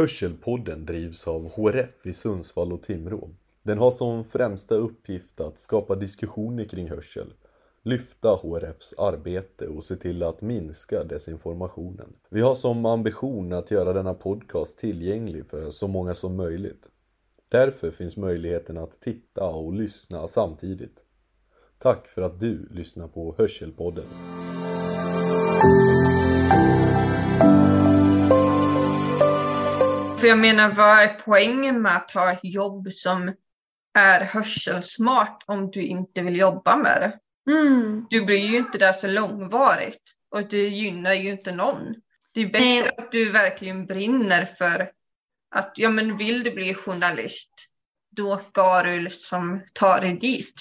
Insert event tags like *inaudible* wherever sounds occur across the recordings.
Hörselpodden drivs av HRF i Sundsvall och Timrå. Den har som främsta uppgift att skapa diskussioner kring hörsel, lyfta HRFs arbete och se till att minska desinformationen. Vi har som ambition att göra denna podcast tillgänglig för så många som möjligt. Därför finns möjligheten att titta och lyssna samtidigt. Tack för att du lyssnar på Hörselpodden. För jag menar, vad är poängen med att ha ett jobb som är hörselsmart om du inte vill jobba med det? Mm. Du blir ju inte där så långvarigt och det gynnar ju inte någon. Det är bättre Nej. att du verkligen brinner för att, ja men vill du bli journalist, då ska du liksom ta dig dit,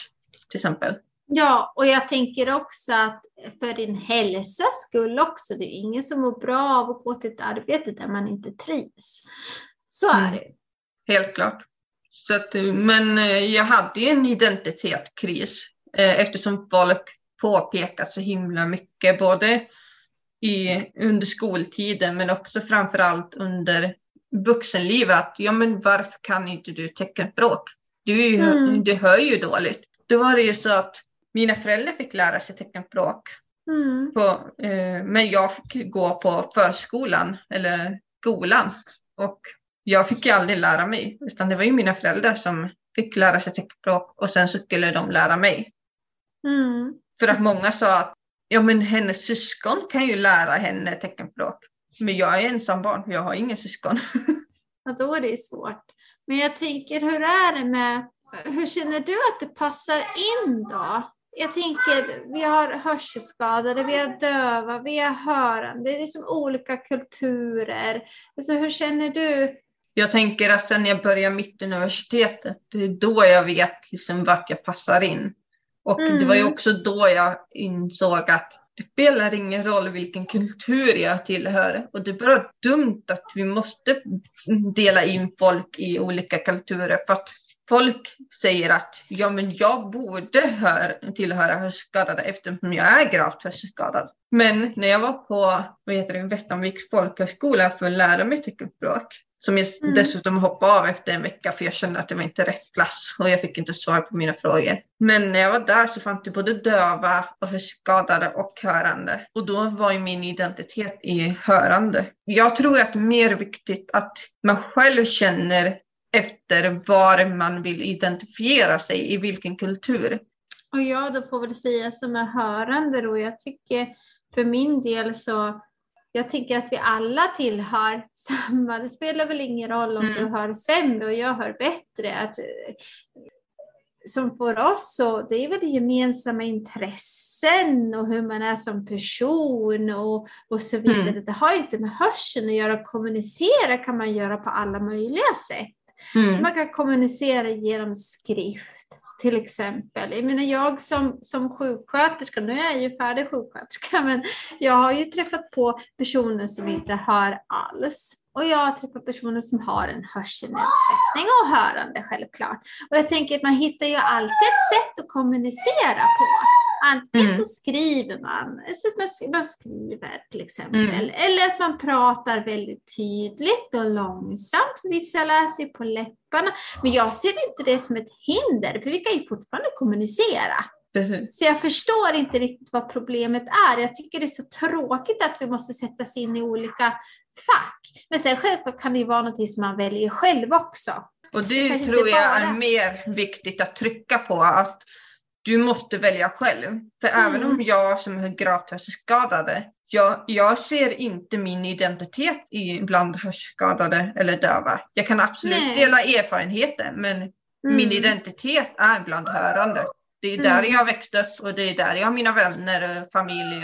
till exempel. Ja, och jag tänker också att för din hälsas skull också, det är ingen som mår bra av att gå till ett arbete där man inte trivs. Så är Mm. det. Helt klart. Så att, men eh, jag hade ju en identitetskris eh, eftersom folk påpekat så himla mycket, både i, under skoltiden men också framförallt under vuxenlivet. Att, ja, men varför kan inte du teckenspråk? Du, ju, Mm. du hör ju dåligt. Då var det ju så att mina föräldrar fick lära sig teckenspråk Mm. på, eh, men jag fick gå på förskolan eller skolan och jag fick ju aldrig lära mig utan det var ju mina föräldrar som fick lära sig teckenspråk och sen så skulle de lära mig. Mm. För att många sa att ja men hennes syskon kan ju lära henne teckenspråk. Men jag är ensam barn, jag har ingen syskon. *laughs* Ja, då är det svårt. Men jag tänker, hur är det med, hur känner du att det passar in då? Jag tänker, vi har hörselskadade, vi har döva, vi har hörande, det är liksom olika kulturer. Alltså hur känner du? Jag tänker att sen jag börjar mitt universitetet, det är då jag vet liksom vart jag passar in. Och det var ju Mm. också då jag insåg att det spelar ingen roll vilken kultur jag tillhör. Och det är bara dumt att vi måste dela in folk i olika kulturer. För att folk säger att ja, men jag borde hör, tillhöra hörselskadade eftersom jag är gravt hörselskadad. Men när jag var på vad heter det, Västanviks folkhögskola för att lära mig teckenspråk som jag Mm. dessutom hoppade av efter en vecka för jag kände att det var inte rätt plats och jag fick inte svar på mina frågor. Men när jag var där så fanns det både döva och hörselskadade och hörande. Och då var ju min identitet i hörande. Jag tror att det är mer viktigt att man själv känner efter var man vill identifiera sig, i vilken kultur. Och jag då får väl säga som är hörande då, jag tycker för min del så jag tycker att vi alla tillhör *laughs* samma. Det spelar väl ingen roll om Mm. du hör sämre och jag hör bättre. Att, eh, som för oss så det är väl gemensamma intressen och hur man är som person och, och så vidare. Mm. Det har inte med hörseln att göra. Kommunicera kan man göra på alla möjliga sätt. Mm. Man kan kommunicera genom skrift till exempel. Jag menar jag som, som sjuksköterska, nu är jag ju färdig sjuksköterska, *laughs* men jag har ju träffat på personer som inte hör alls. Och jag har träffat personer som har en hörselnedsättning och hörande självklart. Och jag tänker att man hittar ju alltid ett sätt att kommunicera på. Antingen Mm. så skriver man, så att man, sk- man skriver till exempel. Mm. Eller att man pratar väldigt tydligt och långsamt. Vissa läser på läpparna. Men jag ser inte det som ett hinder, för vi kan ju fortfarande kommunicera. Precis. Så jag förstår inte riktigt vad problemet är. Jag tycker det är så tråkigt att vi måste sätta oss in i olika fack. Men sen självklart kan det ju vara något som man väljer själv också. Och det Kanske tror jag är mer viktigt att trycka på. Att du måste välja själv. För Mm. även om jag som är gravt hörselskadade, jag, jag ser inte min identitet i bland hörselskadade eller döva. Jag kan absolut Nej. dela erfarenheter, men min Mm. identitet är bland hörande. Det är Mm. där jag växte upp och det är där jag har mina vänner och familj.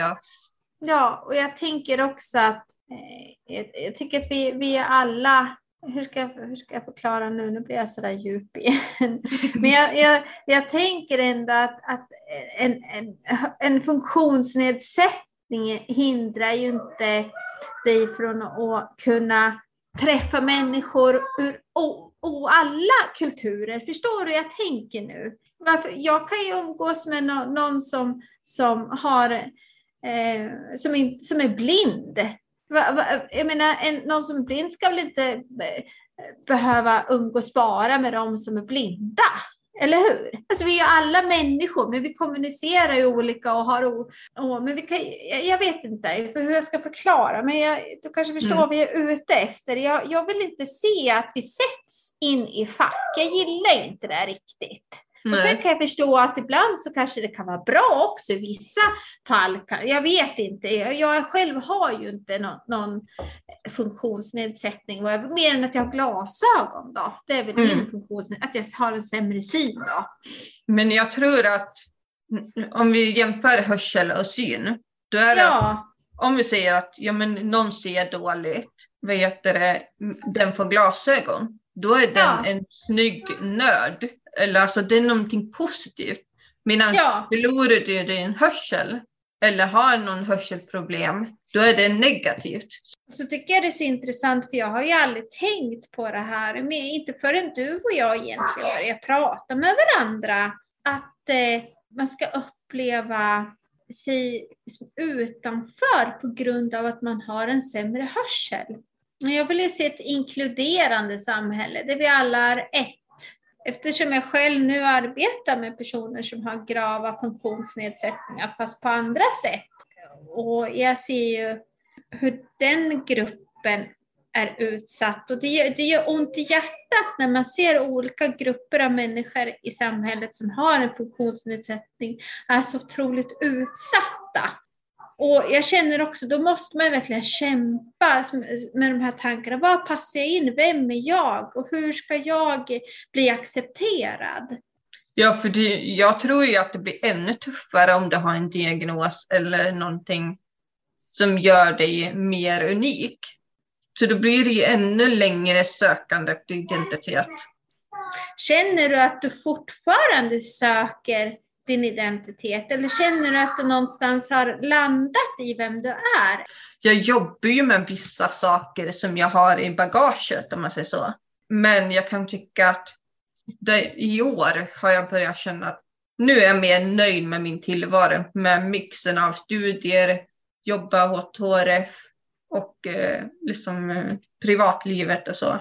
Ja, och jag tänker också att eh, jag, jag tycker att vi, vi är alla hur ska, jag, hur ska jag förklara nu? Nu blir jag sådär djup igen. *laughs* Men jag, jag, jag tänker ändå att, att en, en, en funktionsnedsättning hindrar ju inte dig från att kunna träffa människor ur och, och alla kulturer. Förstår du hur jag tänker nu? Varför, jag kan ju umgås med no, någon som, som, har, eh, som, in, som är blind jag menar, en, någon som är blind ska väl inte eh, behöva umgås bara med de som är blinda? Eller hur? Alltså vi är ju alla människor, men vi kommunicerar ju olika och har o... Oh, men vi kan, jag vet inte hur jag ska förklara, men jag, du kanske förstår mm. vad vi är ute efter. Jag, jag vill inte se att vi sätts in i fack. Jag gillar inte det riktigt. Och sen kan jag förstå att ibland så kanske det kan vara bra också i vissa fall. Jag vet inte, jag själv har ju inte någon, någon funktionsnedsättning, mer än att jag har glasögon då. Det är väl mm. min funktionsnedsättning, att jag har en sämre syn då. Men jag tror att om vi jämför hörsel och syn, då är det ja. om vi säger att ja, men någon ser dåligt, vad heter det, den får glasögon, då är den ja. en snygg nörd eller alltså det är någonting positivt. Medan ja. förlorar du din hörsel eller har någon hörselproblem, då är det negativt. Så tycker jag det är så intressant, för jag har ju aldrig tänkt på det här, men inte förrän du och jag egentligen börjar prata med varandra, att eh, man ska uppleva sig utanför på grund av att man har en sämre hörsel. Jag vill se ett inkluderande samhälle där vi alla är ett Eftersom jag själv nu arbetar med personer som har grava funktionsnedsättningar fast på andra sätt. Och jag ser ju hur den gruppen är utsatt. Och det gör, det gör ont i hjärtat när man ser olika grupper av människor i samhället som har en funktionsnedsättning är så otroligt utsatta. Och jag känner också, då måste man verkligen kämpa med de här tankarna. Var passar jag in? Vem är jag? Och hur ska jag bli accepterad? Ja, för det, jag tror ju att det blir ännu tuffare om du har en diagnos eller någonting som gör dig mer unik. Så då blir det ju ännu längre sökande efter identitet. Känner du att du fortfarande söker din identitet? Eller känner du att du någonstans har landat i vem du är? Jag jobbar ju med vissa saker som jag har i bagaget om man säger så. Men jag kan tycka att det, i år har jag börjat känna att nu är jag mer nöjd med min tillvaro med mixen av studier, jobba åt HRF och eh, liksom eh, privatlivet och så.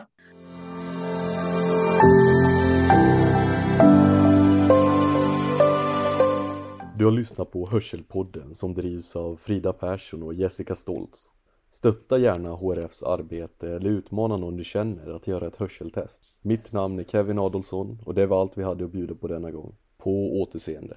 Du har lyssnat på Hörselpodden som drivs av Frida Persson och Jessica Stoltz. Stötta gärna HRFs arbete eller utmana någon du känner att göra ett hörseltest. Mitt namn är Kevin Adolfsson och det var allt vi hade att bjuda på denna gång. På återseende.